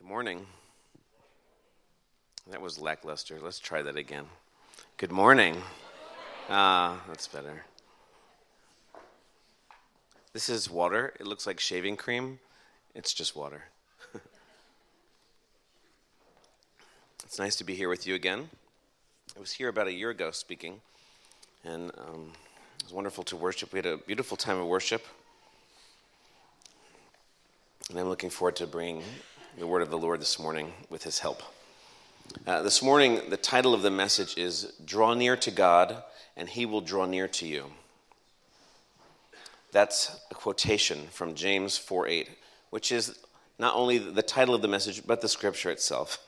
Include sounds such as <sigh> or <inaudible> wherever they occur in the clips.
Good morning. That was lackluster. Let's try that again. Good morning. Ah, that's better. This is water. It looks like shaving cream. It's just water. <laughs> it's nice to be here with you again. I was here about a year ago speaking, and um, it was wonderful to worship. We had a beautiful time of worship. And I'm looking forward to bringing the word of the Lord this morning with his help. Uh, this morning, the title of the message is Draw Near to God, and He Will Draw Near to You. That's a quotation from James 4 8, which is not only the title of the message, but the scripture itself.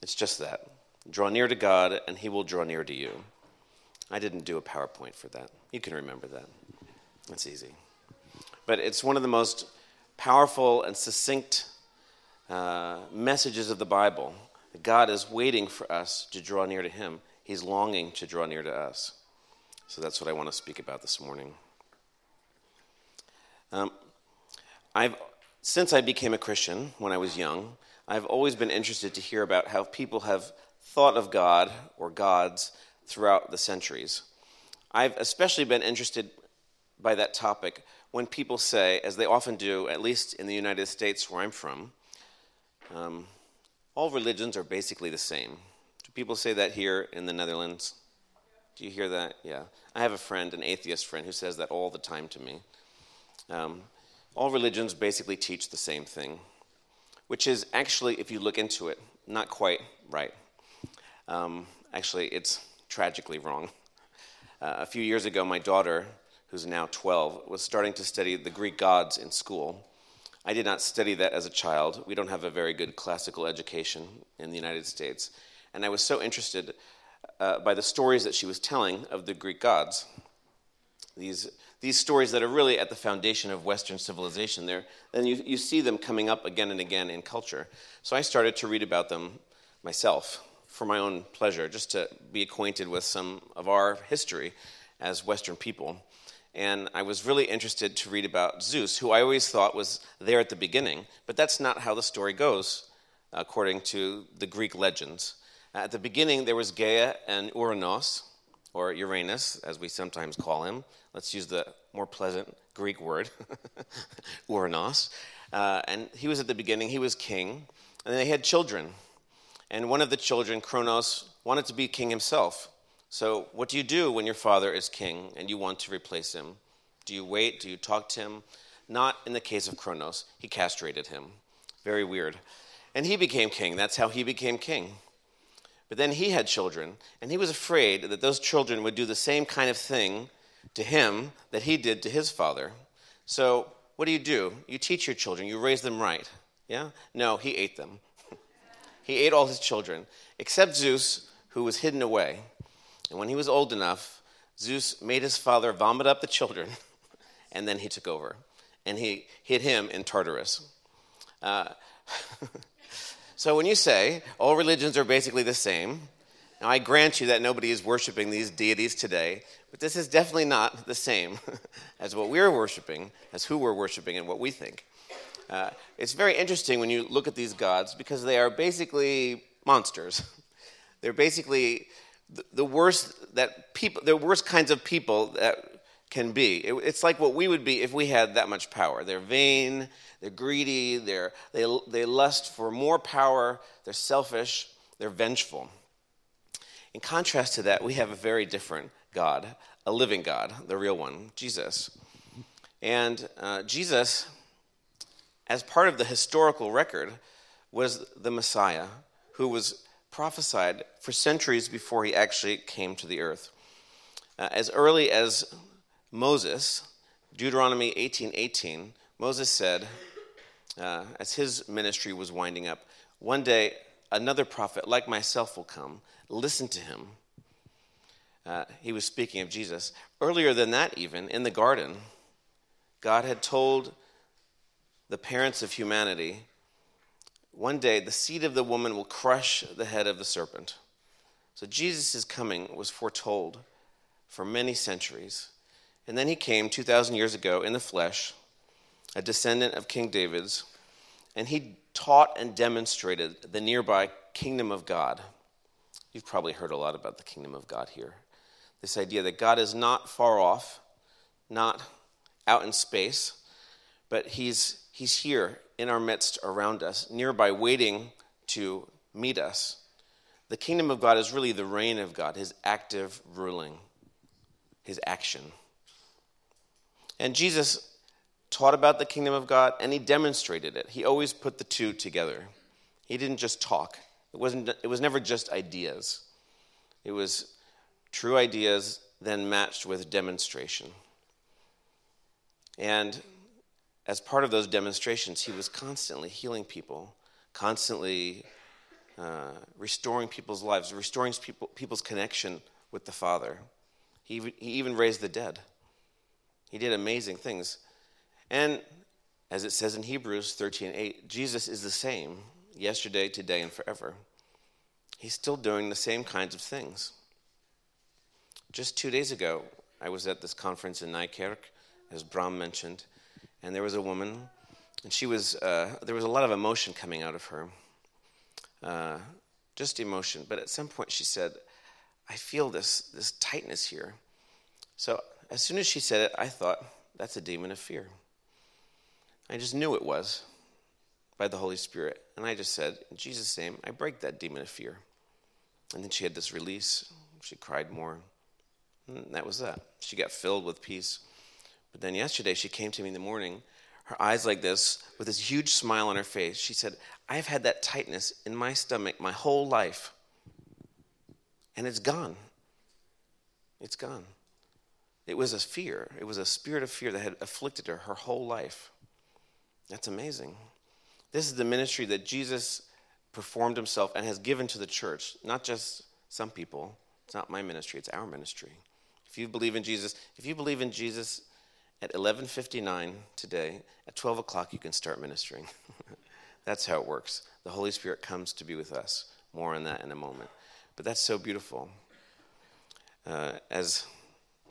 It's just that. Draw near to God, and He will draw near to you. I didn't do a PowerPoint for that. You can remember that. That's easy. But it's one of the most powerful and succinct uh, messages of the Bible. God is waiting for us to draw near to Him. He's longing to draw near to us. So that's what I want to speak about this morning. Um, I've, since I became a Christian when I was young, I've always been interested to hear about how people have thought of God or gods throughout the centuries. I've especially been interested by that topic when people say, as they often do, at least in the United States where I'm from, um, all religions are basically the same. Do people say that here in the Netherlands? Do you hear that? Yeah. I have a friend, an atheist friend, who says that all the time to me. Um, all religions basically teach the same thing, which is actually, if you look into it, not quite right. Um, actually, it's tragically wrong. Uh, a few years ago, my daughter who's now 12, was starting to study the Greek gods in school. I did not study that as a child. We don't have a very good classical education in the United States. And I was so interested uh, by the stories that she was telling of the Greek gods. These, these stories that are really at the foundation of Western civilization, there, then you, you see them coming up again and again in culture. So I started to read about them myself for my own pleasure, just to be acquainted with some of our history as Western people and I was really interested to read about Zeus, who I always thought was there at the beginning, but that's not how the story goes, according to the Greek legends. At the beginning, there was Gaia and Uranos, or Uranus, as we sometimes call him. Let's use the more pleasant Greek word, <laughs> Uranos. Uh, and he was at the beginning, he was king, and they had children. And one of the children, Kronos, wanted to be king himself. So, what do you do when your father is king and you want to replace him? Do you wait? Do you talk to him? Not in the case of Kronos. He castrated him. Very weird. And he became king. That's how he became king. But then he had children, and he was afraid that those children would do the same kind of thing to him that he did to his father. So, what do you do? You teach your children, you raise them right. Yeah? No, he ate them. <laughs> he ate all his children, except Zeus, who was hidden away. And when he was old enough, Zeus made his father vomit up the children, <laughs> and then he took over. And he hid him in Tartarus. Uh, <laughs> so when you say all religions are basically the same, now I grant you that nobody is worshiping these deities today, but this is definitely not the same <laughs> as what we're worshiping, as who we're worshiping, and what we think. Uh, it's very interesting when you look at these gods because they are basically monsters. They're basically the, worst that people, the worst kinds of people that can be. It, it's like what we would be if we had that much power. They're vain, they're greedy, they're, they, they lust for more power, they're selfish, they're vengeful. In contrast to that, we have a very different God, a living God, the real one, Jesus. And uh, Jesus, as part of the historical record, was the Messiah who was prophesied for centuries before he actually came to the earth. Uh, as early as Moses, Deuteronomy 18:18, 18, 18, Moses said, uh, as his ministry was winding up, one day another prophet like myself will come. Listen to him. Uh, he was speaking of Jesus. Earlier than that, even in the garden, God had told the parents of humanity one day the seed of the woman will crush the head of the serpent. So Jesus' coming was foretold for many centuries. And then he came 2,000 years ago in the flesh, a descendant of King David's, and he taught and demonstrated the nearby kingdom of God. You've probably heard a lot about the kingdom of God here. This idea that God is not far off, not out in space, but he's, he's here in our midst, around us, nearby, waiting to meet us. The kingdom of God is really the reign of God, his active ruling, his action. And Jesus taught about the kingdom of God and he demonstrated it. He always put the two together. He didn't just talk. It wasn't it was never just ideas. It was true ideas then matched with demonstration. And as part of those demonstrations, he was constantly healing people, constantly uh, restoring people's lives, restoring people, people's connection with the Father. He, he even raised the dead. He did amazing things. And as it says in Hebrews 13 8, Jesus is the same yesterday, today, and forever. He's still doing the same kinds of things. Just two days ago, I was at this conference in Nijkerk, as Bram mentioned, and there was a woman, and she was, uh, there was a lot of emotion coming out of her. Uh, just emotion. But at some point, she said, I feel this, this tightness here. So as soon as she said it, I thought, that's a demon of fear. I just knew it was by the Holy Spirit. And I just said, In Jesus' name, I break that demon of fear. And then she had this release. She cried more. And that was that. She got filled with peace. But then yesterday, she came to me in the morning, her eyes like this, with this huge smile on her face. She said, I've had that tightness in my stomach my whole life. And it's gone. It's gone. It was a fear. It was a spirit of fear that had afflicted her her whole life. That's amazing. This is the ministry that Jesus performed himself and has given to the church, not just some people. It's not my ministry, it's our ministry. If you believe in Jesus, if you believe in Jesus at 11:59 today, at 12 o'clock you can start ministering. <laughs> that's how it works. The Holy Spirit comes to be with us. More on that in a moment. But that's so beautiful. Uh, as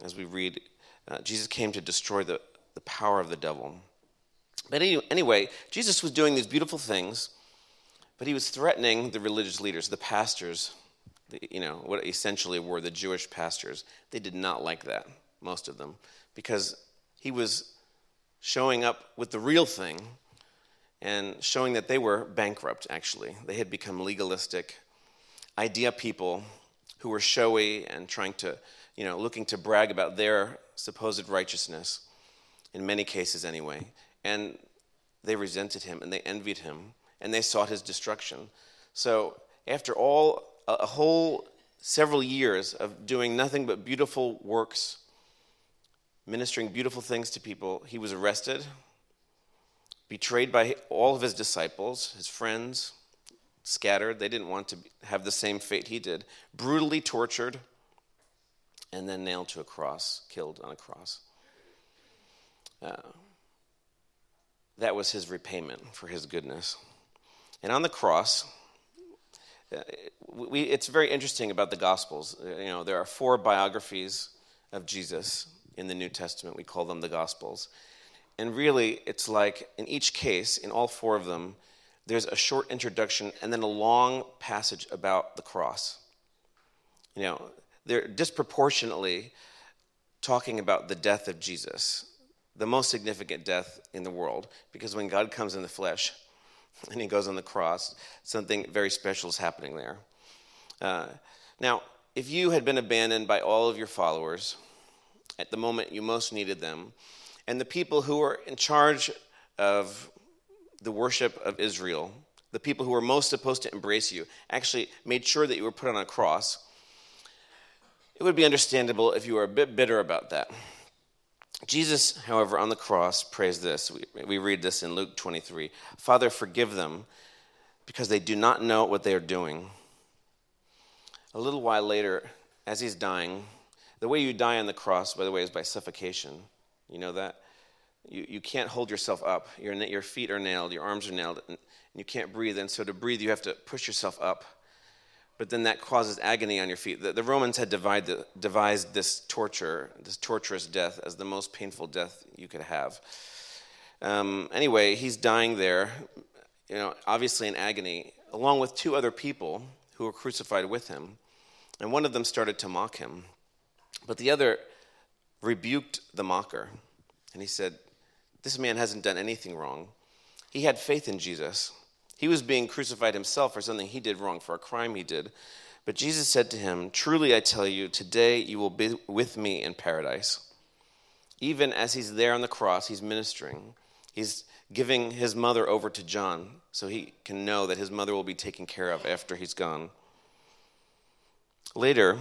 as we read, uh, Jesus came to destroy the, the power of the devil. But anyway, Jesus was doing these beautiful things, but he was threatening the religious leaders, the pastors, the, you know, what essentially were the Jewish pastors. They did not like that, most of them, because he was showing up with the real thing and showing that they were bankrupt, actually. They had become legalistic, idea people who were showy and trying to, you know, looking to brag about their supposed righteousness, in many cases anyway. And they resented him and they envied him and they sought his destruction. So, after all, a whole several years of doing nothing but beautiful works, ministering beautiful things to people, he was arrested, betrayed by all of his disciples, his friends, scattered. They didn't want to have the same fate he did, brutally tortured, and then nailed to a cross, killed on a cross. Uh, that was his repayment for his goodness. And on the cross, uh, we, it's very interesting about the Gospels. Uh, you know, there are four biographies of Jesus in the New Testament. We call them the Gospels. And really, it's like in each case, in all four of them, there's a short introduction and then a long passage about the cross. You know, they're disproportionately talking about the death of Jesus the most significant death in the world because when God comes in the flesh <laughs> and he goes on the cross, something very special is happening there. Uh, now, if you had been abandoned by all of your followers at the moment you most needed them, and the people who were in charge of the worship of Israel, the people who were most supposed to embrace you, actually made sure that you were put on a cross, it would be understandable if you were a bit bitter about that. Jesus, however, on the cross prays this. We, we read this in Luke 23 Father, forgive them because they do not know what they are doing. A little while later, as he's dying, the way you die on the cross, by the way, is by suffocation. You know that? You, you can't hold yourself up. Your, your feet are nailed, your arms are nailed, and you can't breathe. And so to breathe, you have to push yourself up but then that causes agony on your feet. The, the Romans had the, devised this torture, this torturous death, as the most painful death you could have. Um, anyway, he's dying there. you know, obviously in agony, along with two other people who were crucified with him. And one of them started to mock him. But the other rebuked the mocker. And he said, This man hasn't done anything wrong. He had faith in Jesus. He was being crucified himself for something he did wrong, for a crime he did. But Jesus said to him, Truly I tell you, today you will be with me in paradise. Even as he's there on the cross, he's ministering. He's giving his mother over to John so he can know that his mother will be taken care of after he's gone. Later,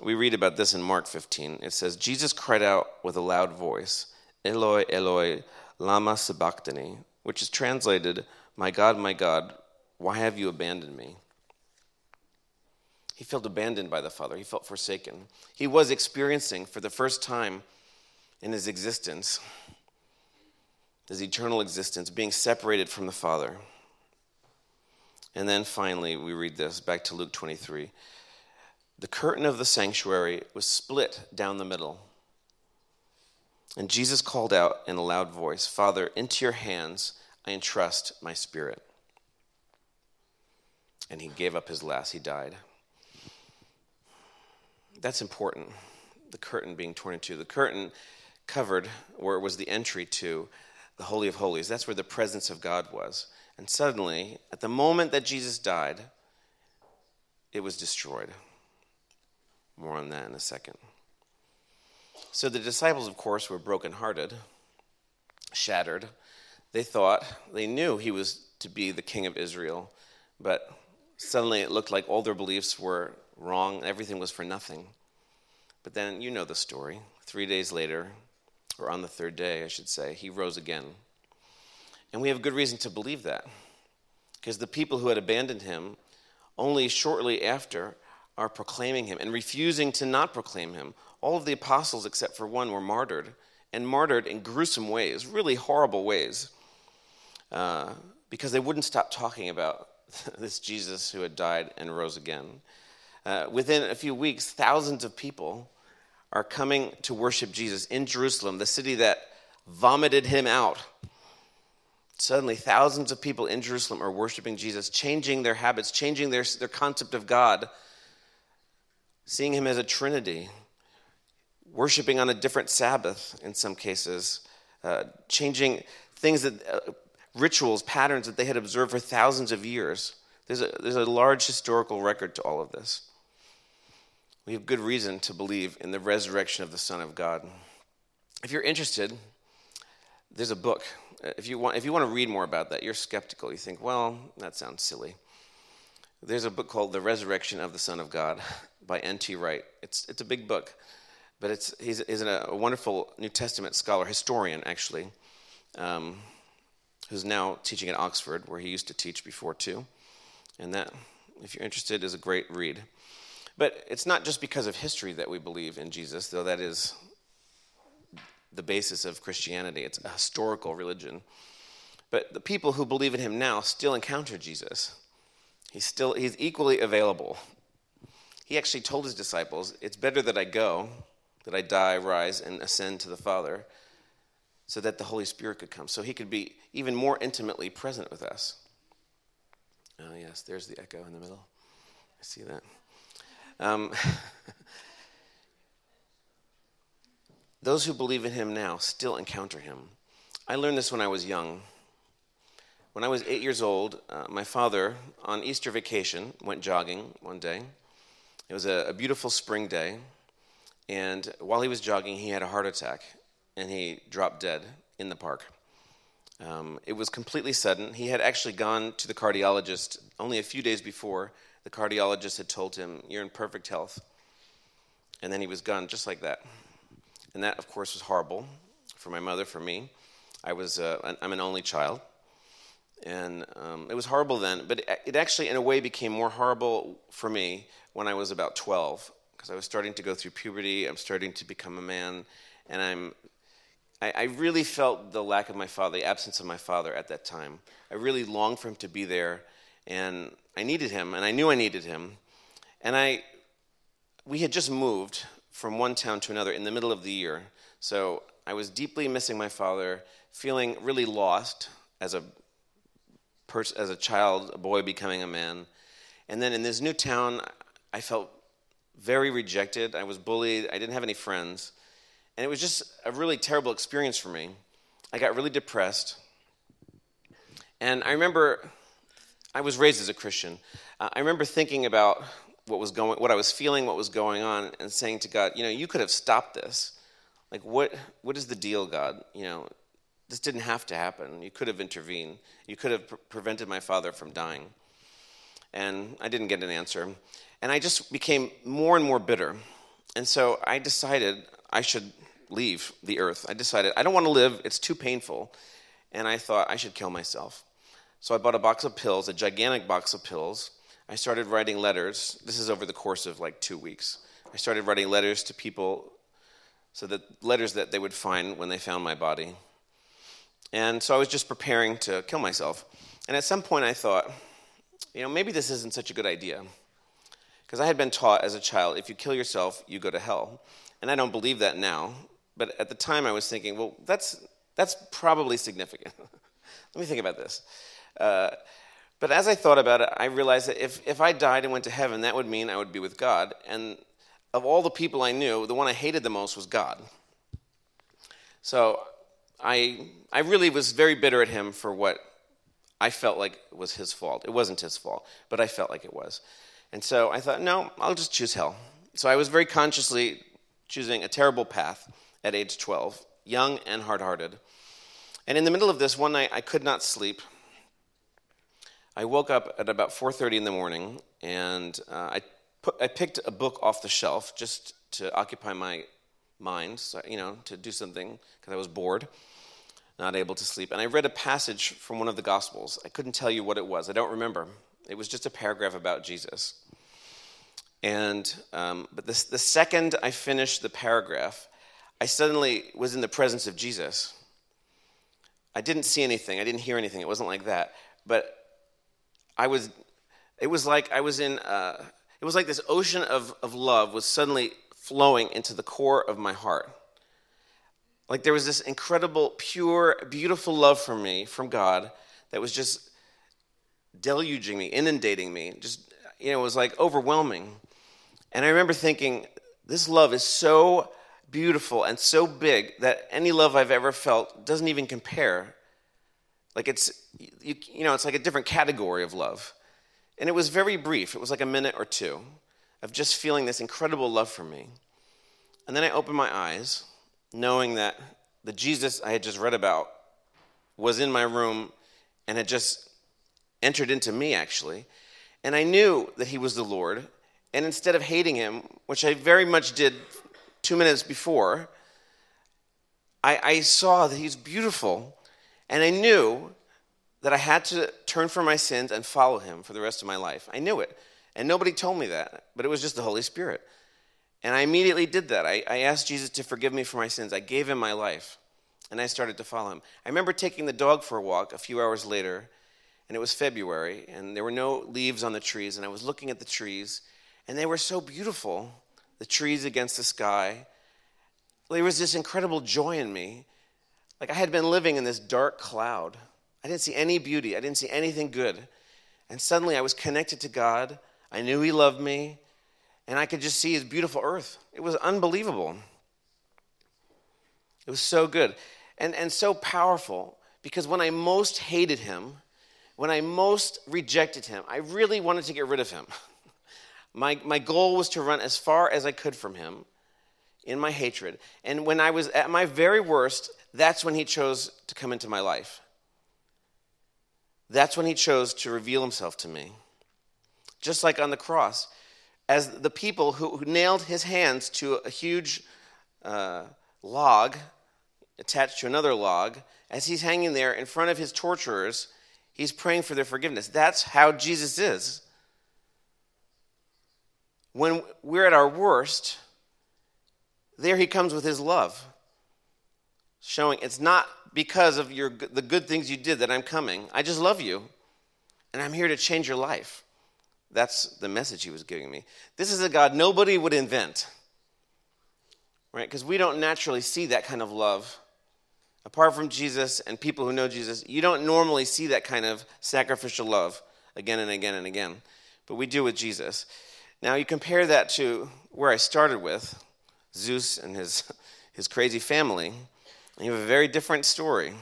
we read about this in Mark 15. It says, Jesus cried out with a loud voice, Eloi, Eloi, lama sabachthani, which is translated, My God, my God, why have you abandoned me? He felt abandoned by the Father. He felt forsaken. He was experiencing, for the first time in his existence, his eternal existence, being separated from the Father. And then finally, we read this back to Luke 23. The curtain of the sanctuary was split down the middle. And Jesus called out in a loud voice, Father, into your hands I entrust my spirit. And he gave up his last, he died. That's important, the curtain being torn in two. The curtain covered where it was the entry to the Holy of Holies. That's where the presence of God was. And suddenly, at the moment that Jesus died, it was destroyed. More on that in a second. So the disciples, of course, were brokenhearted, shattered. They thought, they knew he was to be the king of Israel, but suddenly it looked like all their beliefs were wrong, everything was for nothing. But then you know the story. Three days later, or on the third day, I should say, he rose again. And we have good reason to believe that. Because the people who had abandoned him only shortly after are proclaiming him and refusing to not proclaim him. All of the apostles, except for one, were martyred, and martyred in gruesome ways, really horrible ways, uh, because they wouldn't stop talking about <laughs> this Jesus who had died and rose again. Uh, within a few weeks, thousands of people are coming to worship Jesus in Jerusalem, the city that vomited him out. Suddenly, thousands of people in Jerusalem are worshiping Jesus, changing their habits, changing their, their concept of God, seeing him as a trinity, worshiping on a different Sabbath in some cases, uh, changing things that, uh, rituals, patterns that they had observed for thousands of years. There's a, there's a large historical record to all of this we have good reason to believe in the resurrection of the Son of God. If you're interested, there's a book. If you want, if you want to read more about that, you're skeptical. You think, well, that sounds silly. There's a book called The Resurrection of the Son of God <laughs> by N.T. Wright. It's, it's a big book, but it's, he's, he's a, wonderful New Testament scholar, historian, actually, um, who's now teaching at Oxford, where he used to teach before, too. And that, if you're interested, is a great read. But it's not just because of history that we believe in Jesus, though that is the basis of Christianity. It's a historical religion. But the people who believe in him now still encounter Jesus. He's still he's equally available. He actually told his disciples, "It's better that I go, that I die, rise and ascend to the Father, so that the Holy Spirit could come, so he could be even more intimately present with us." Oh, yes, there's the echo in the middle. I see that. Um, <laughs> those who believe in him now still encounter him. I learned this when I was young. When I was eight years old, uh, my father, on Easter vacation, went jogging one day. It was a, a beautiful spring day, and while he was jogging, he had a heart attack and he dropped dead in the park. Um, it was completely sudden. He had actually gone to the cardiologist only a few days before the cardiologist had told him, You're in perfect health. And then he was gone just like that. And that, of course, was horrible for my mother, for me. I was, uh, I'm an only child. And um, it was horrible then, but it, actually, in a way, became more horrible for me when I was about 12, because I was starting to go through puberty. I'm starting to become a man, and I'm I, I, really felt the lack of my father, the absence of my father at that time. I really longed for him to be there, and I needed him, and I knew I needed him. And I, we had just moved from one town to another in the middle of the year, so I was deeply missing my father, feeling really lost as a pers- as a child, a boy becoming a man. And then in this new town, I felt very rejected. I was bullied. I didn't have any friends. And it was just a really terrible experience for me. I got really depressed. And I remember I was raised as a Christian. Uh, I remember thinking about what was going what I was feeling, what was going on and saying to God, you know, you could have stopped this. Like what what is the deal, God? You know, this didn't have to happen. You could have intervened. You could have pre- prevented my father from dying. And I didn't get an answer. And I just became more and more bitter. And so I decided I should leave the earth. I decided I don't want to live, it's too painful. And I thought I should kill myself. So I bought a box of pills, a gigantic box of pills. I started writing letters. This is over the course of like two weeks. I started writing letters to people so that letters that they would find when they found my body. And so I was just preparing to kill myself. And at some point I thought, you know, maybe this isn't such a good idea. Because I had been taught as a child, if you kill yourself, you go to hell. And I don't believe that now. But at the time I was thinking, well, that's, that's probably significant. <laughs> Let me think about this. Uh, but as I thought about it, I realized that if, if I died and went to heaven, that would mean I would be with God. And of all the people I knew, the one I hated the most was God. So I, I really was very bitter at him for what I felt like was his fault. It wasn't his fault, but I felt like it was. And so I thought, no, I'll just choose hell. So I was very consciously choosing a terrible path at age 12, young and hard hearted. And in the middle of this, one night I could not sleep. I woke up at about 4:30 in the morning, and uh, I, put, I picked a book off the shelf just to occupy my mind, so, you know, to do something because I was bored not able to sleep. And I read a passage from one of the Gospels. I couldn't tell you what it was, I don't remember. It was just a paragraph about Jesus. And, um, but this, the second I finished the paragraph, I suddenly was in the presence of Jesus. I didn't see anything, I didn't hear anything, it wasn't like that. But I was, it was like I was in, uh, it was like this ocean of, of love was suddenly flowing into the core of my heart. Like there was this incredible, pure, beautiful love for me from God that was just deluging me, inundating me. Just, you know, it was like overwhelming. And I remember thinking, this love is so beautiful and so big that any love I've ever felt doesn't even compare. Like it's, you, you know, it's like a different category of love. And it was very brief. It was like a minute or two of just feeling this incredible love for me. And then I opened my eyes knowing that the Jesus I had just read about was in my room and had just entered into me, actually. And I knew that he was the Lord. And instead of hating him, which I very much did two minutes before, I, I saw that he's beautiful. And I knew that I had to turn from my sins and follow him for the rest of my life. I knew it. And nobody told me that, but it was just the Holy Spirit. And I immediately did that. I, I, asked Jesus to forgive me for my sins. I gave him my life, and I started to follow him. I remember taking the dog for a walk a few hours later, and it was February, and there were no leaves on the trees, and I was looking at the trees, and they were so beautiful the trees against the sky. There was this incredible joy in me. Like I had been living in this dark cloud. I didn't see any beauty, I didn't see anything good. And suddenly I was connected to God. I knew He loved me and I could just see his beautiful earth. It was unbelievable. It was so good and, and so powerful because when I most hated him, when I most rejected him, I really wanted to get rid of him. <laughs> my, my goal was to run as far as I could from him in my hatred. And when I was at my very worst, that's when he chose to come into my life. That's when he chose to reveal himself to me. Just like on the cross, as the people who, who nailed his hands to a huge uh, log attached to another log, as he's hanging there in front of his torturers, he's praying for their forgiveness. That's how Jesus is. When we're at our worst, there he comes with his love, showing it's not because of your, the good things you did that I'm coming. I just love you, and I'm here to change your life. That's the message he was giving me. This is a God nobody would invent, right? Because we don't naturally see that kind of love Apart from Jesus and people who know Jesus, you don't normally see that kind of sacrificial love again and again and again. But we do with Jesus. Now, you compare that to where I started with Zeus and his, his crazy family, and you have a very different story.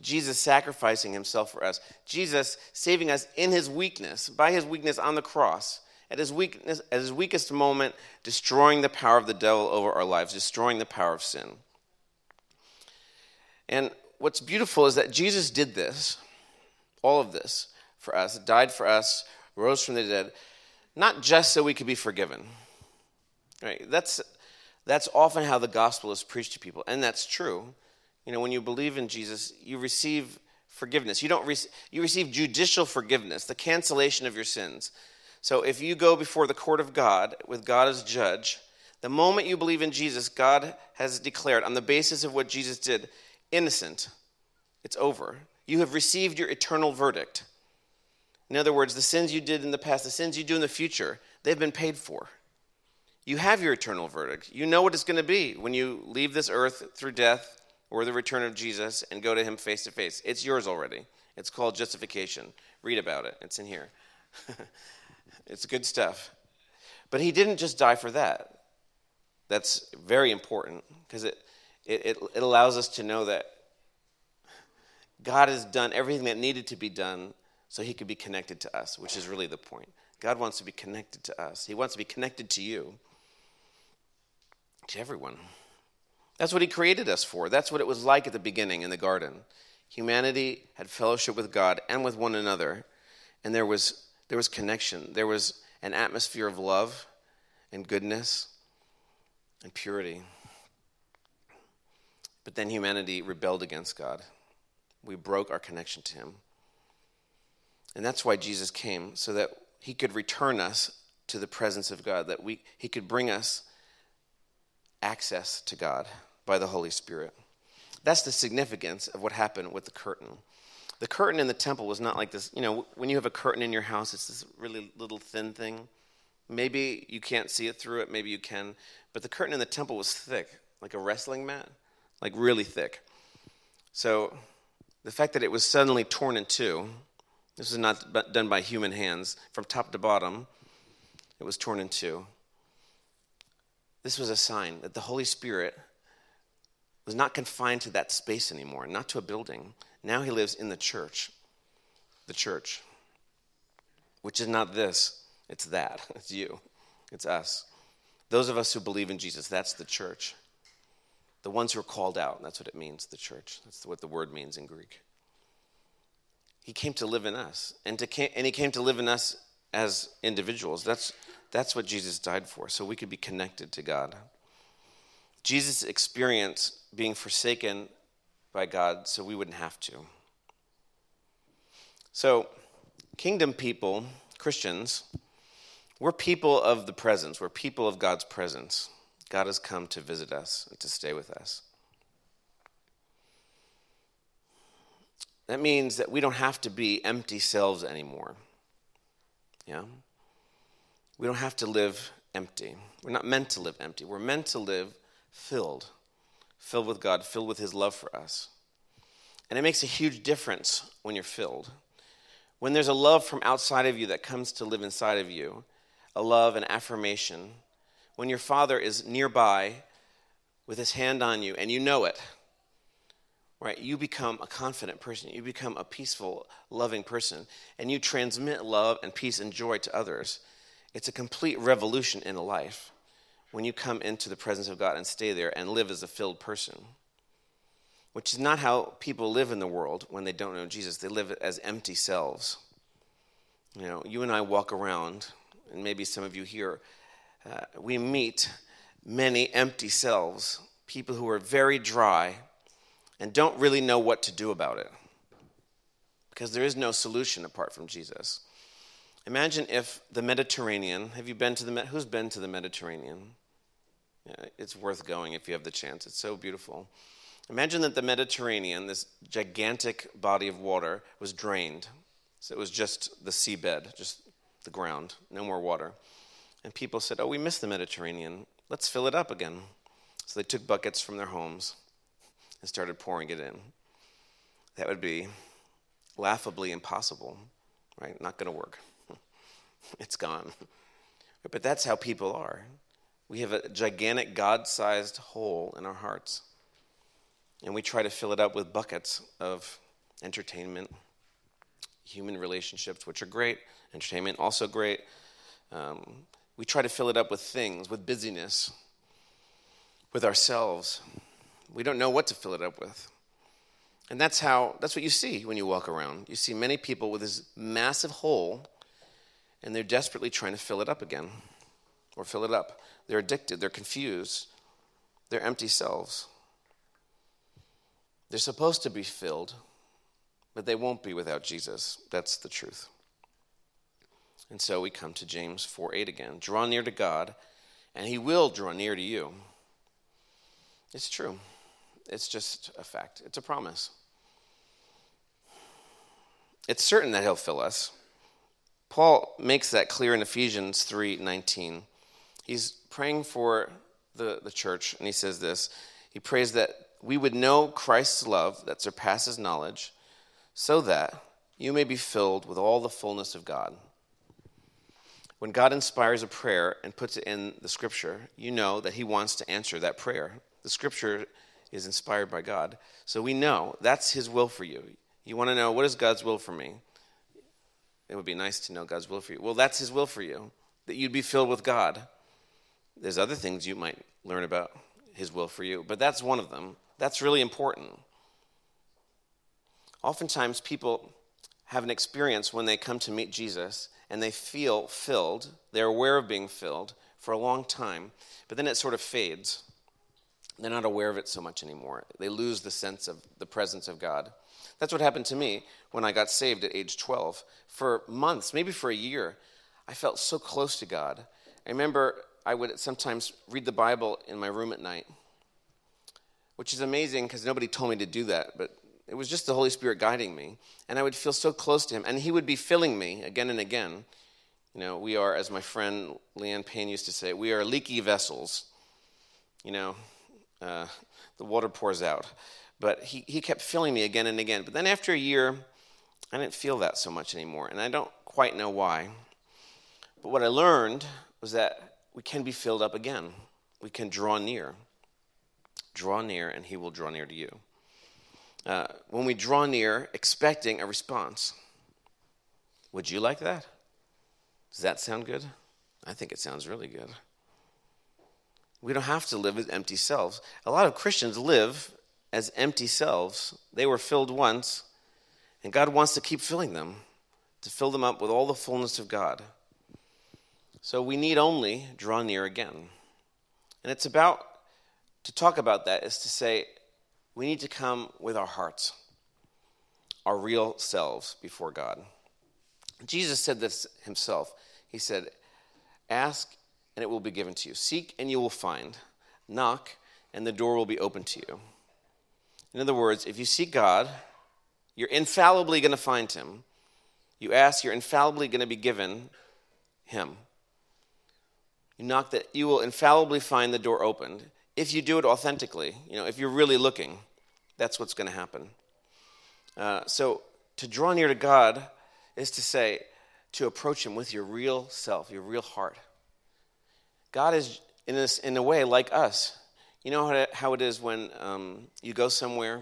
Jesus sacrificing himself for us, Jesus saving us in his weakness, by his weakness on the cross, at his, weakness, at his weakest moment, destroying the power of the devil over our lives, destroying the power of sin. And what's beautiful is that Jesus did this, all of this, for us, died for us, rose from the dead, not just so we could be forgiven. Right? That's, that's often how the gospel is preached to people, and that's true. You know, when you believe in Jesus, you receive forgiveness. You don't re- you receive judicial forgiveness, the cancellation of your sins. So if you go before the court of God with God as judge, the moment you believe in Jesus, God has declared on the basis of what Jesus did, innocent. It's over. You have received your eternal verdict. In other words, the sins you did in the past, the sins you do in the future, they've been paid for. You have your eternal verdict. You know what it's going to be when you leave this earth through death or the return of Jesus and go to Him face to face. It's yours already. It's called justification. Read about it, it's in here. <laughs> it's good stuff. But He didn't just die for that. That's very important because it, it, it, allows us to know that God has done everything that needed to be done so he could be connected to us, which is really the point. God wants to be connected to us, he wants to be connected to you, to everyone. That's what he created us for. That's what it was like at the beginning in the garden. Humanity had fellowship with God and with one another, and there was, there was connection. There was an atmosphere of love and goodness and purity. But then humanity rebelled against God. We broke our connection to Him. And that's why Jesus came, so that He could return us to the presence of God, that we, He could bring us access to God by the Holy Spirit. That's the significance of what happened with the curtain. The curtain in the temple was not like this. You know, when you have a curtain in your house, it's this really little thin thing. Maybe you can't see it through it, maybe you can. But the curtain in the temple was thick, like a wrestling mat, like really thick. So the fact that it was suddenly torn in two, this was not done by human hands, from top to bottom, it was torn in two. This was a sign that the Holy Spirit was not confined to that space anymore, not to a building. Now he lives in the church. The church. Which is not this, it's that. <laughs> It's you. It's us. Those of us who believe in Jesus, that's the church. The ones who are called out, that's what it means, the church. That's what the word means in Greek. He came to live in us, and, to, and he came to live in us as individuals. That's, that's what Jesus died for, so we could be connected to God. Jesus experienced being forsaken by God so we wouldn't have to. So, kingdom people, Christians, we're people of the presence. We're people of God's presence. God has come to visit us and to stay with us. That means that we don't have to be empty selves anymore. Yeah? We don't have to live empty. We're not meant to live empty. We're meant to live filled, filled with God, filled with His love for us. And it makes a huge difference when you're filled. When there's a love from outside of you that comes to live inside of you, a love, an affirmation, when your father is nearby with his hand on you and you know it, right? You become a confident person. You become a peaceful, loving person. And you transmit love and peace and joy to others. It's a complete revolution in a life when you come into the presence of God and stay there and live as a filled person. Which is not how people live in the world when they don't know Jesus. They live as empty selves. You know, you and I walk around, and maybe some of you here uh, we meet many empty selves, people who are very dry and don't really know what to do about it because there is no solution apart from Jesus. Imagine if the Mediterranean, have you been to the, who's been to the Mediterranean? Yeah, it's worth going if you have the chance. It's so beautiful. Imagine that the Mediterranean, this gigantic body of water, was drained. So it was just the seabed, just the ground, no more water. And people said, Oh, we miss the Mediterranean. Let's fill it up again. So they took buckets from their homes and started pouring it in. That would be laughably impossible, right? Not going to work. It's gone. But that's how people are. We have a gigantic God sized hole in our hearts, and we try to fill it up with buckets of entertainment, human relationships, which are great, entertainment, also great. Um, we try to fill it up with things, with busyness, with ourselves. We don't know what to fill it up with. And that's how that's what you see when you walk around. You see many people with this massive hole and they're desperately trying to fill it up again or fill it up. They're addicted, they're confused, they're empty selves. They're supposed to be filled, but they won't be without Jesus. That's the truth. And so we come to James 4 8 again. Draw near to God, and he will draw near to you. It's true. It's just a fact. It's a promise. It's certain that he'll fill us. Paul makes that clear in Ephesians 3:19. He's praying for the, the church, and he says this. He prays that we would know Christ's love that surpasses knowledge, so that you may be filled with all the fullness of God. When God inspires a prayer and puts it in the scripture, you know that he wants to answer that prayer. The scripture is inspired by God. So we know that's his will for you. You want to know what is God's will for me? It would be nice to know God's will for you. Well, that's his will for you, that you'd be filled with God. There's other things you might learn about his will for you, but that's one of them. That's really important. Oftentimes, people have an experience when they come to meet Jesus and they feel filled, they're aware of being filled for a long time, but then it sort of fades. They're not aware of it so much anymore. They lose the sense of the presence of God. That's what happened to me when I got saved at age 12. For months, maybe for a year, I felt so close to God. I remember I would sometimes read the Bible in my room at night, which is amazing because nobody told me to do that, but it was just the Holy Spirit guiding me. And I would feel so close to Him, and He would be filling me again and again. You know, we are, as my friend Leanne Payne used to say, we are leaky vessels. You know, uh, the water pours out. But he, he kept filling me again and again. But then after a year, I didn't feel that so much anymore. And I don't quite know why. But what I learned was that we can be filled up again. We can draw near. Draw near, and he will draw near to you. Uh, when we draw near, expecting a response. Would you like that? Does that sound good? I think it sounds really good. We don't have to live as empty selves. A lot of Christians live as empty selves. They were filled once, and God wants to keep filling them, to fill them up with all the fullness of God. So we need only draw near again. And it's about, to talk about that is to say, we need to come with our hearts, our real selves before God. Jesus said this himself. He said, Ask and it will be given to you. Seek and you will find. Knock and the door will be open to you. In other words, if you seek God, you're infallibly going to find him. You ask, you're infallibly going to be given him. You knock that you will infallibly find the door opened. If you do it authentically, you know, if you're really looking, that's what's going to happen. Uh, so to draw near to God is to say, to approach him with your real self, your real heart. God is, in, this, in a way, like us. You know how it is when um, you go somewhere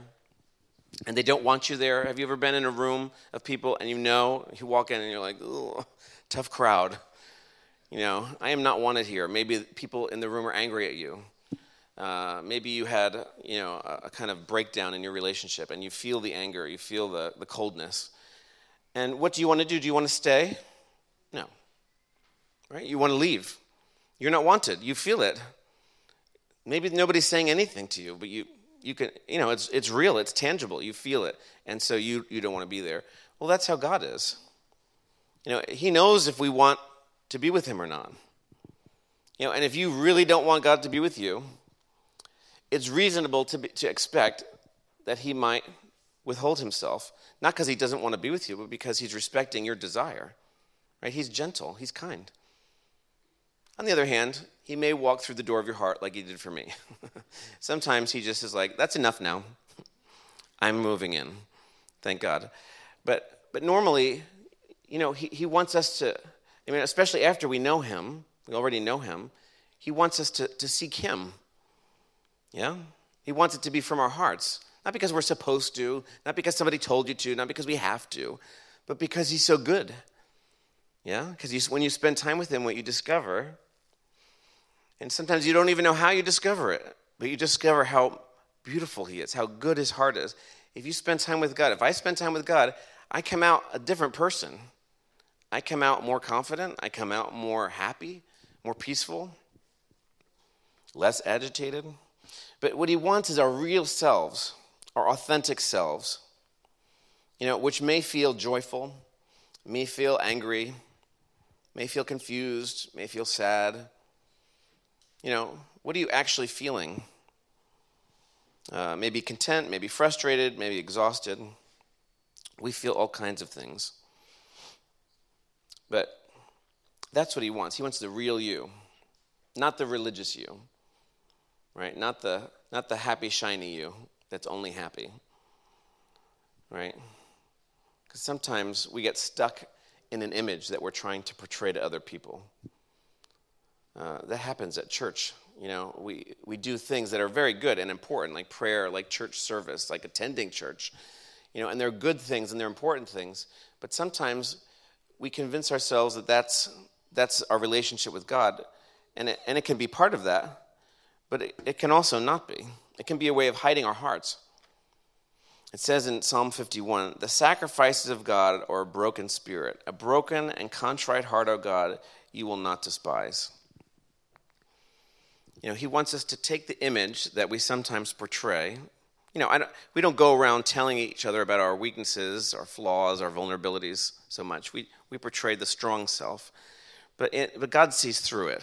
and they don't want you there? Have you ever been in a room of people and you know, you walk in and you're like, tough crowd. You know, I am not wanted here. Maybe people in the room are angry at you. Uh, maybe you had, you know, a, a, kind of breakdown in your relationship and you feel the anger, you feel the, the coldness. And what do you want to do? Do you want to stay? No. Right? You want to leave. You're not wanted. You feel it. Maybe nobody's saying anything to you, but you, you can, you know, it's, it's real, it's tangible, you feel it, and so you, you don't want to be there. Well, that's how God is. You know, He knows if we want to be with Him or not. You know, and if you really don't want God to be with you, it's reasonable to, be, to expect that He might withhold Himself, not because He doesn't want to be with you, but because He's respecting your desire. Right? He's gentle, He's kind. On the other hand, he may walk through the door of your heart like he did for me. <laughs> Sometimes he just is like, that's enough now. I'm moving in. Thank God. But, but normally, you know, he, he wants us to, I mean, especially after we know him, we already know him, he wants us to, to seek him. Yeah? He wants it to be from our hearts. Not because we're supposed to, not because somebody told you to, not because we have to, but because he's so good. Yeah? Because when you spend time with him, what you discover, and sometimes you don't even know how you discover it, but you discover how beautiful he is, how good his heart is. If you spend time with God, if I spend time with God, I come out a different person. I come out more confident. I come out more happy, more peaceful, less agitated. But what he wants is our real selves, our authentic selves, you know, which may feel joyful, may feel angry, may feel confused, may feel sad. You know, what are you actually feeling? Uh, maybe content, maybe frustrated, maybe exhausted. We feel all kinds of things. But that's what he wants. He wants the real you, not the religious you, right? Not the, not the happy, shiny you that's only happy, right? Because sometimes we get stuck in an image that we're trying to portray to other people. Uh, that happens at church. You know, we, we do things that are very good and important, like prayer, like church service, like attending church. You know, and they're good things and they're important things. But sometimes we convince ourselves that that's, that's our relationship with God. And it, and it can be part of that, but it, it can also not be. It can be a way of hiding our hearts. It says in Psalm 51 The sacrifices of God are a broken spirit, a broken and contrite heart, O God, you will not despise. You know, he wants us to take the image that we sometimes portray. You know, don't, we don't go around telling each other about our weaknesses, our flaws, our vulnerabilities so much. We, we portray the strong self, but, it, but God sees through it.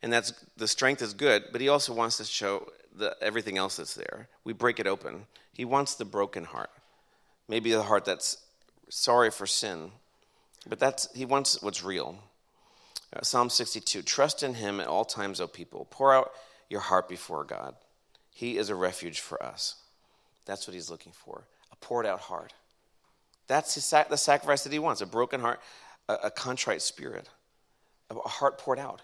And that's, the strength is good, but he also wants to show the, everything else that's there. We break it open. He wants the broken heart, maybe the heart that's sorry for sin, but that's, he wants what's real. Uh, Psalm 62 Trust in him at all times, O people. Pour out your heart before God. He is a refuge for us. That's what he's looking for a poured out heart. That's sac- the sacrifice that he wants a broken heart, a, a contrite spirit, a heart poured out.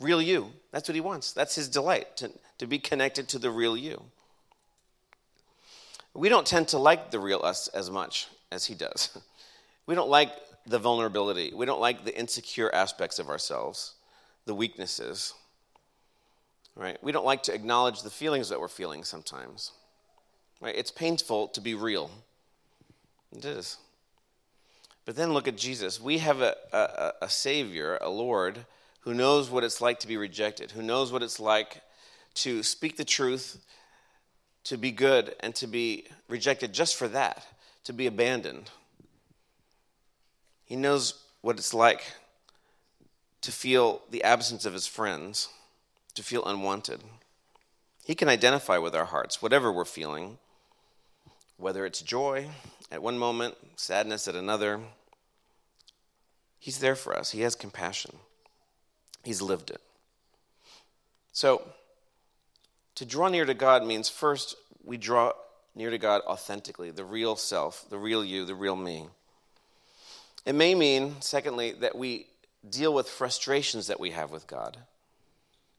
Real you. That's what he wants. That's his delight, to, to be connected to the real you. We don't tend to like the real us as much as he does. <laughs> We don't like the vulnerability. We don't like the insecure aspects of ourselves, the weaknesses. Right? We don't like to acknowledge the feelings that we're feeling sometimes. Right? It's painful to be real. It is. But then look at Jesus. We have a, a, a Savior, a Lord, who knows what it's like to be rejected, who knows what it's like to speak the truth, to be good, and to be rejected just for that, to be abandoned. He knows what it's like to feel the absence of his friends, to feel unwanted. He can identify with our hearts, whatever we're feeling, whether it's joy at one moment, sadness at another. He's there for us, He has compassion, He's lived it. So, to draw near to God means first we draw near to God authentically, the real self, the real you, the real me. It may mean, secondly, that we deal with frustrations that we have with God.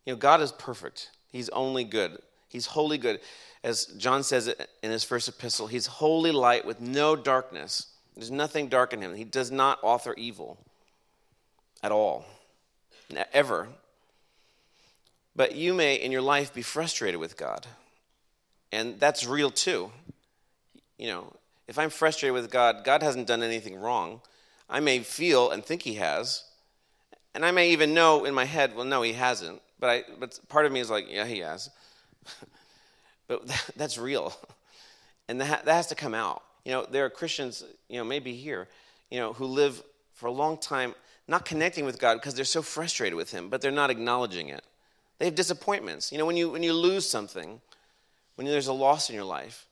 You know, God is perfect, He's only good, He's wholly good. As John says in his first epistle, He's holy light with no darkness. There's nothing dark in Him. He does not author evil at all, ever. But you may, in your life, be frustrated with God. And that's real too. You know, if I'm frustrated with God, God hasn't done anything wrong. I may feel and think he has, and I may even know in my head, well, no, he hasn't. But I, but part of me is like, yeah, he has. <laughs> but that, <laughs> that's real, and that that has to come out. You know, there are Christians, you know, maybe here, you know, who live for a long time not connecting with God because they're so frustrated with Him, but they're not acknowledging it. They have disappointments. You know, when you when you lose something, when there's a loss in your life,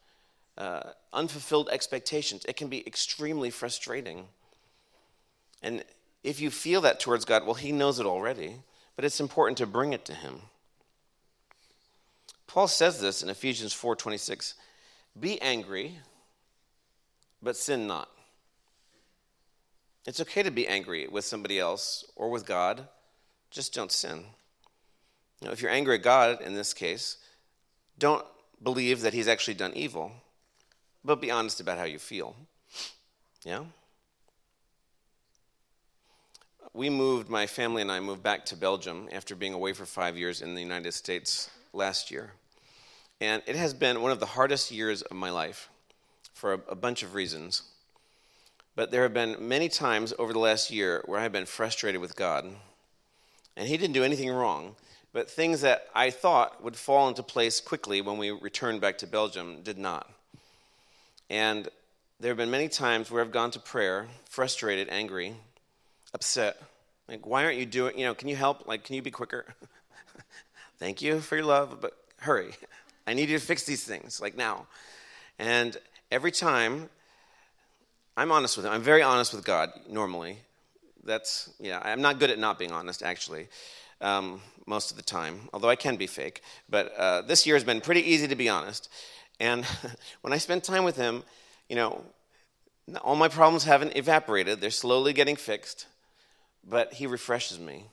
uh, unfulfilled expectations, it can be extremely frustrating. And if you feel that towards God, well, He knows it already, but it's important to bring it to Him. Paul says this in Ephesians 4:26. Be angry, but sin not. It's okay to be angry with somebody else or with God, just don't sin. You know, if you're angry at God in this case, don't believe that He's actually done evil, but be honest about how you feel. Yeah? We moved, my family and I moved back to Belgium after being away for five years in the United States last year. And it has been one of the hardest years of my life for a, a bunch of reasons. But there have been many times over the last year where I've been frustrated with God. And He didn't do anything wrong, but things that I thought would fall into place quickly when we returned back to Belgium did not. And there have been many times where I've gone to prayer, frustrated, angry, upset. Like, why aren't you doing, you know, can you help? Like, can you be quicker? <laughs> Thank you for your love, but hurry. I need you to fix these things, like now. And every time, I'm honest with him. I'm very honest with God normally. That's, yeah, I'm not good at not being honest, actually, um, most of the time, although I can be fake. But uh, this year has been pretty easy to be honest. And <laughs> when I spend time with him, you know, all my problems haven't evaporated. They're slowly getting fixed. But he refreshes me,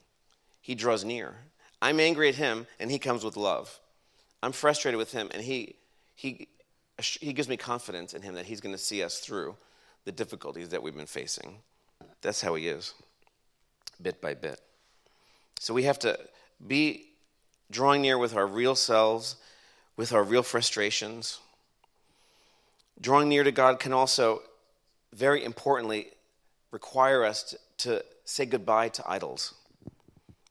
he draws near. I'm angry at him, and he comes with love. I'm frustrated with him, and he, he, he gives me confidence in him that he's going to see us through the difficulties that we've been facing. That's how he is, bit by bit. So we have to be drawing near with our real selves, with our real frustrations. Drawing near to God can also, very importantly, require us to, to say goodbye to idols.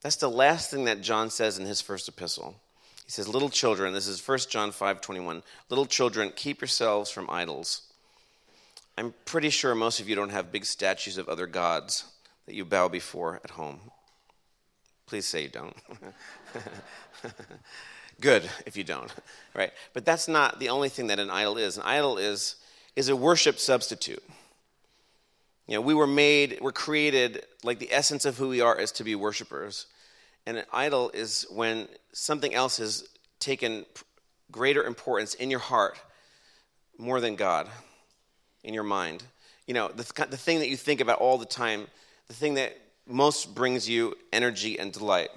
That's the last thing that John says in his first epistle. He says, Little children, this is 1 John 5 21, little children, keep yourselves from idols. I'm pretty sure most of you don't have big statues of other gods that you bow before at home. Please say you don't. <laughs> Good if you don't, right? But that's not the only thing that an idol is. An idol is, is a worship substitute. You know, we were made, we're created, like the essence of who we are is to be worshipers. And an idol is when something else has taken greater importance in your heart more than God, in your mind. You know, the, the thing that you think about all the time, the thing that most brings you energy and delight.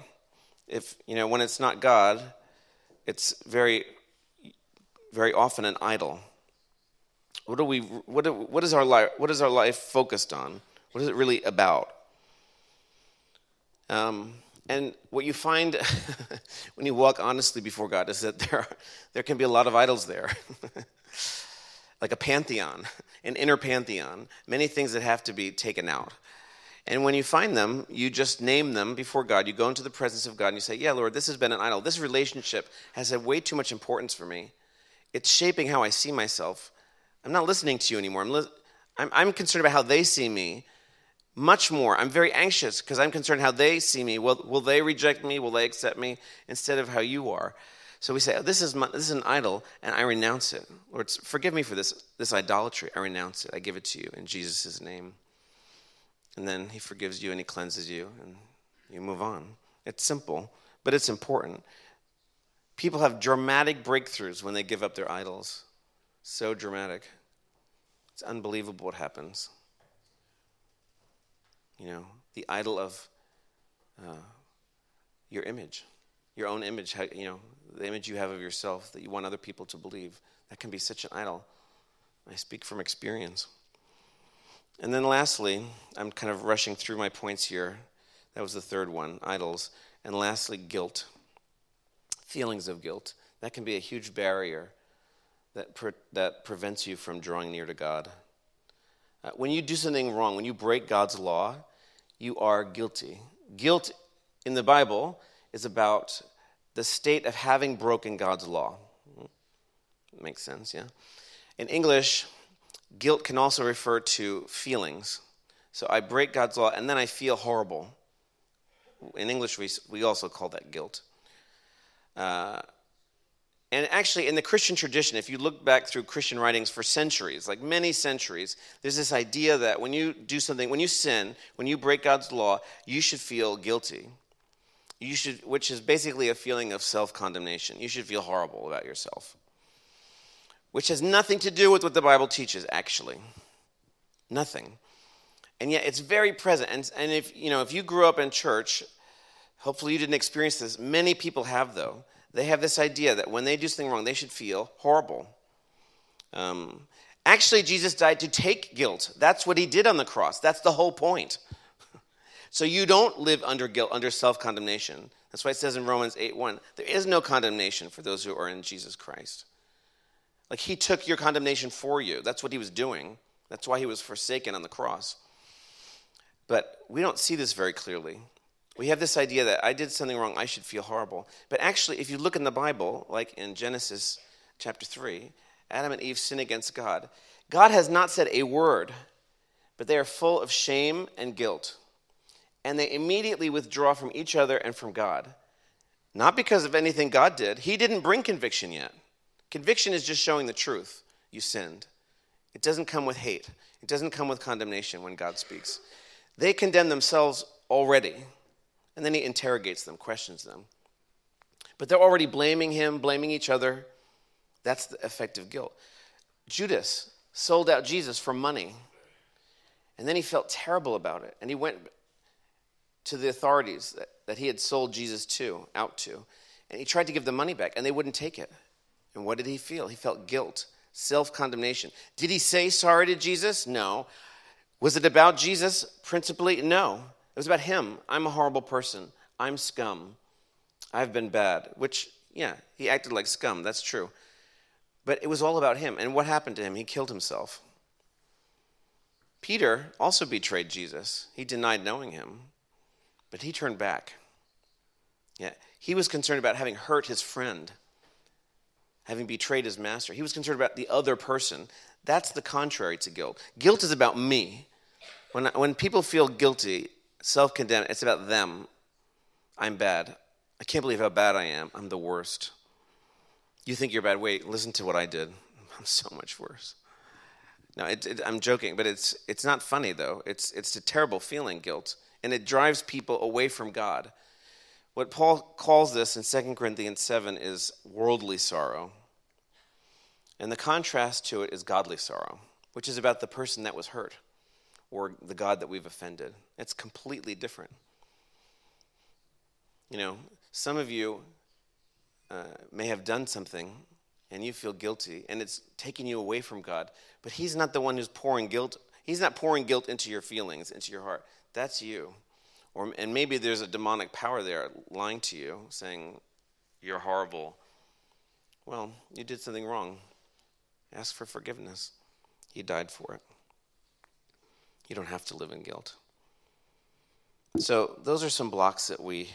If, you know, when it's not God, it's very, very often an idol. What, do we, what, do, what, is our life, what is our life focused on? What is it really about? Um, and what you find <laughs> when you walk honestly before God is that there, are, there can be a lot of idols there. <laughs> like a pantheon, an inner pantheon, many things that have to be taken out. And when you find them, you just name them before God. You go into the presence of God and you say, Yeah, Lord, this has been an idol. This relationship has had way too much importance for me. It's shaping how I see myself. I'm not listening to you anymore. I'm, li- I'm, I'm concerned about how they see me much more. I'm very anxious because I'm concerned how they see me. Will, will they reject me? Will they accept me instead of how you are? So we say, oh, this, is my, this is an idol, and I renounce it. Lord, forgive me for this, this idolatry. I renounce it. I give it to you in Jesus' name. And then he forgives you and he cleanses you, and you move on. It's simple, but it's important. People have dramatic breakthroughs when they give up their idols. So dramatic. It's unbelievable what happens you know, the idol of uh, your image, your own image, you know, the image you have of yourself that you want other people to believe. That can be such an idol. I speak from experience. And then lastly, I'm kind of rushing through my points here. That was the third one idols. And lastly, guilt. Feelings of guilt. That can be a huge barrier that, pre- that prevents you from drawing near to God. Uh, when you do something wrong, when you break God's law, you are guilty. Guilt in the Bible is about the state of having broken God's law. Makes sense, yeah? In English, guilt can also refer to feelings. So I break God's law and then I feel horrible. In English, we, we also call that guilt. Uh, and actually, in the Christian tradition, if you look back through Christian writings for centuries, like many centuries, there's this idea that when you do something, when you sin, when you break God's law, you should feel guilty. You should, which is basically a feeling of self condemnation. You should feel horrible about yourself. which has nothing to do with what the Bible teaches, actually. Nothing. And yet it's very present. And, and if, you know, if you grew up in church, hopefully you didn't experience this. Many people have, though. They have this idea that when they do something wrong, they should feel horrible. Um, actually, Jesus died to take guilt. That's what he did on the cross. That's the whole point. <laughs> so you don't live under guilt, under self condemnation. That's why it says in Romans 8 1 there is no condemnation for those who are in Jesus Christ. Like he took your condemnation for you. That's what he was doing. That's why he was forsaken on the cross. But we don't see this very clearly. We have this idea that I did something wrong, I should feel horrible. But actually, if you look in the Bible, like in Genesis chapter 3, Adam and Eve sin against God. God has not said a word, but they are full of shame and guilt. And they immediately withdraw from each other and from God. Not because of anything God did, He didn't bring conviction yet. Conviction is just showing the truth. You sinned. It doesn't come with hate, it doesn't come with condemnation when God speaks. They condemn themselves already. And then he interrogates them, questions them. But they're already blaming him, blaming each other. That's the effect of guilt. Judas sold out Jesus for money. And then he felt terrible about it. And he went to the authorities that, that he had sold Jesus to, out to. And he tried to give the money back, and they wouldn't take it. And what did he feel? He felt guilt, self condemnation. Did he say sorry to Jesus? No. Was it about Jesus principally? No. It was about him. I'm a horrible person. I'm scum. I've been bad. Which, yeah, he acted like scum. That's true. But it was all about him. And what happened to him? He killed himself. Peter also betrayed Jesus. He denied knowing him, but he turned back. Yeah, he was concerned about having hurt his friend having betrayed his master. He was concerned about the other person. That's the contrary to guilt. Guilt is about me. When, when people feel guilty, self condemned, it's about them. I'm bad. I can't believe how bad I am. I'm the worst. You think you're bad. Wait, listen to what I did. <laughs> I'm so much worse. No, it, it, I'm joking, but it's, it's not funny, though. It's, it's a terrible feeling, guilt, and it drives people away from God. What Paul calls this in 2 Corinthians 7 is worldly sorrow. And the contrast to it is godly sorrow, which is about the person that was hurt or the God that we've offended. It's completely different. You know, some of you uh, may have done something and you feel guilty and it's taking you away from God, but He's not the one who's pouring guilt. He's not pouring guilt into your feelings, into your heart. That's you. Or, and maybe there's a demonic power there lying to you, saying, You're horrible. Well, you did something wrong. Ask for forgiveness. He died for it. You don't have to live in guilt. So, those are some blocks that we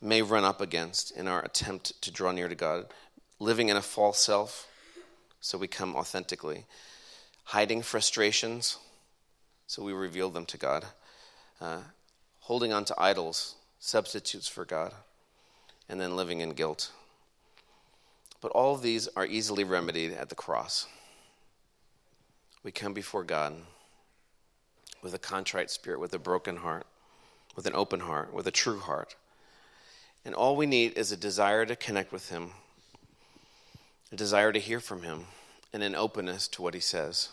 may run up against in our attempt to draw near to God. Living in a false self, so we come authentically. Hiding frustrations, so we reveal them to God uh, holding on to idols, substitutes for God, and then living in guilt. But all of these are easily remedied at the cross. We come before God with a contrite spirit, with a broken heart, with an open heart, with a true heart. And all we need is a desire to connect with Him, a desire to hear from Him, and an openness to what He says.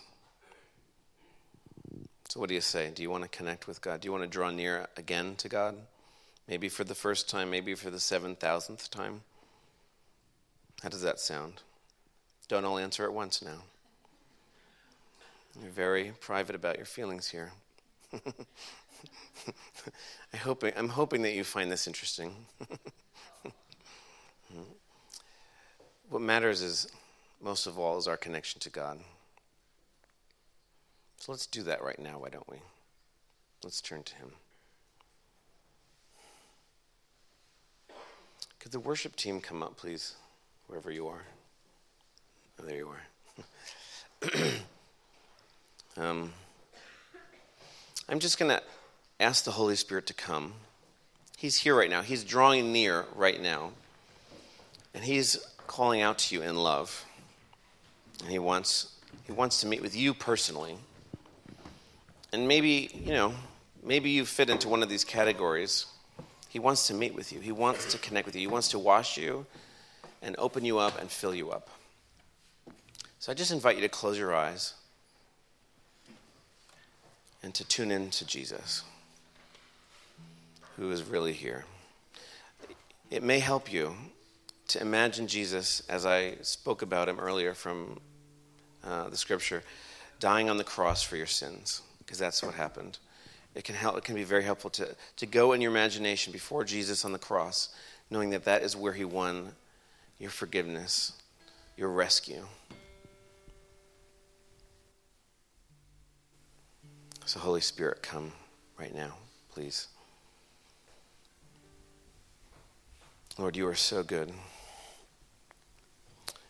So, what do you say? Do you want to connect with God? Do you want to draw near again to God? Maybe for the first time, maybe for the 7,000th time? How does that sound? Don't all answer at once now. You're very private about your feelings here. <laughs> I hope, I'm hoping that you find this interesting. <laughs> what matters is, most of all, is our connection to God. So let's do that right now, why don't we? Let's turn to Him. Could the worship team come up, please, wherever you are? Oh, there you are. Um, I'm just going to ask the Holy Spirit to come. He's here right now. He's drawing near right now. And He's calling out to you in love. And He wants, he wants to meet with you personally. And maybe, you know, maybe you fit into one of these categories. He wants to meet with you, He wants to connect with you, He wants to wash you and open you up and fill you up. So I just invite you to close your eyes and to tune in to Jesus, who is really here. It may help you to imagine Jesus, as I spoke about him earlier from uh, the scripture, dying on the cross for your sins, because that's what happened. It can help. It can be very helpful to to go in your imagination before Jesus on the cross, knowing that that is where He won your forgiveness, your rescue. So, Holy Spirit, come right now, please. Lord, you are so good.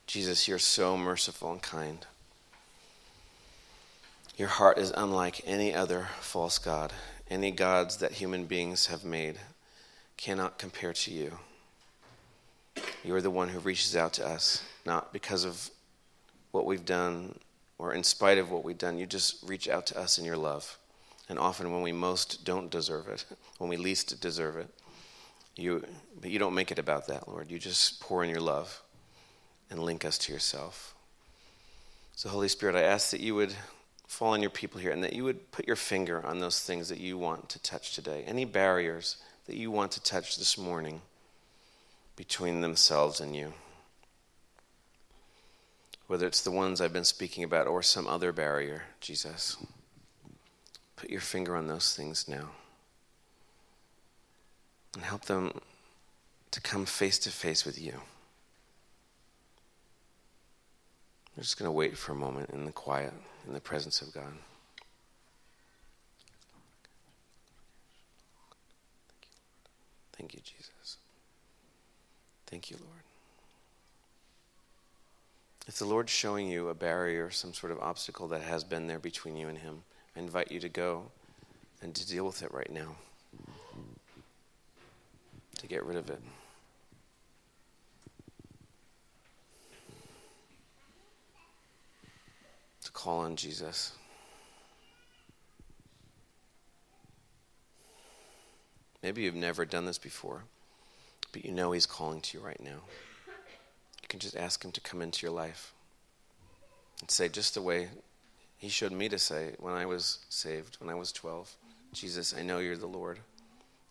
Jesus, you're so merciful and kind. Your heart is unlike any other false God. Any gods that human beings have made cannot compare to you. You are the one who reaches out to us, not because of what we've done or in spite of what we've done. You just reach out to us in your love. And often when we most don't deserve it, <laughs> when we least deserve it, you, but you don't make it about that, Lord. You just pour in your love and link us to yourself. So, Holy Spirit, I ask that you would fall on your people here and that you would put your finger on those things that you want to touch today. Any barriers that you want to touch this morning between themselves and you. Whether it's the ones I've been speaking about or some other barrier, Jesus. Put your finger on those things now. And help them to come face to face with you. We're just going to wait for a moment in the quiet, in the presence of God. Thank you, Jesus. Thank you, Lord. If the Lord's showing you a barrier, some sort of obstacle that has been there between you and Him, I invite you to go and to deal with it right now, to get rid of it. To call on Jesus. Maybe you've never done this before, but you know He's calling to you right now. You can just ask Him to come into your life and say, just the way He showed me to say when I was saved, when I was 12, Jesus, I know you're the Lord.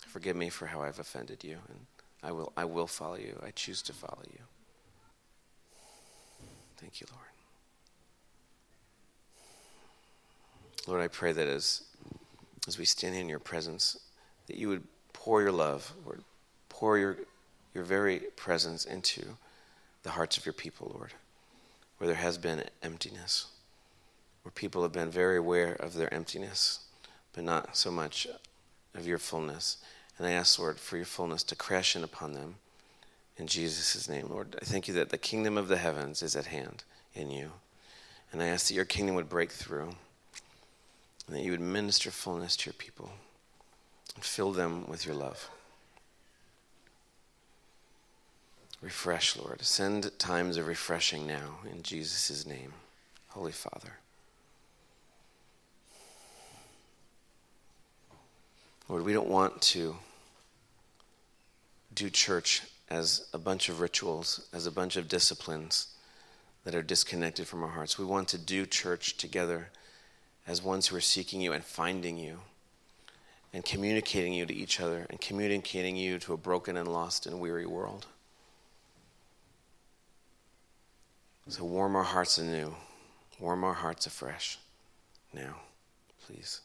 Forgive me for how I've offended you, and I will, I will follow you. I choose to follow you. Thank you, Lord. Lord, I pray that as, as we stand in your presence, that you would pour your love, Lord, pour your, your very presence into the hearts of your people, Lord, where there has been emptiness, where people have been very aware of their emptiness, but not so much of your fullness. And I ask, Lord, for your fullness to crash in upon them. In Jesus' name, Lord, I thank you that the kingdom of the heavens is at hand in you. And I ask that your kingdom would break through and that you would minister fullness to your people and fill them with your love. Refresh, Lord. Send times of refreshing now in Jesus' name, Holy Father. Lord, we don't want to do church as a bunch of rituals, as a bunch of disciplines that are disconnected from our hearts. We want to do church together as ones who are seeking you and finding you and communicating you to each other and communicating you to a broken and lost and weary world. So warm our hearts anew, warm our hearts afresh now, please.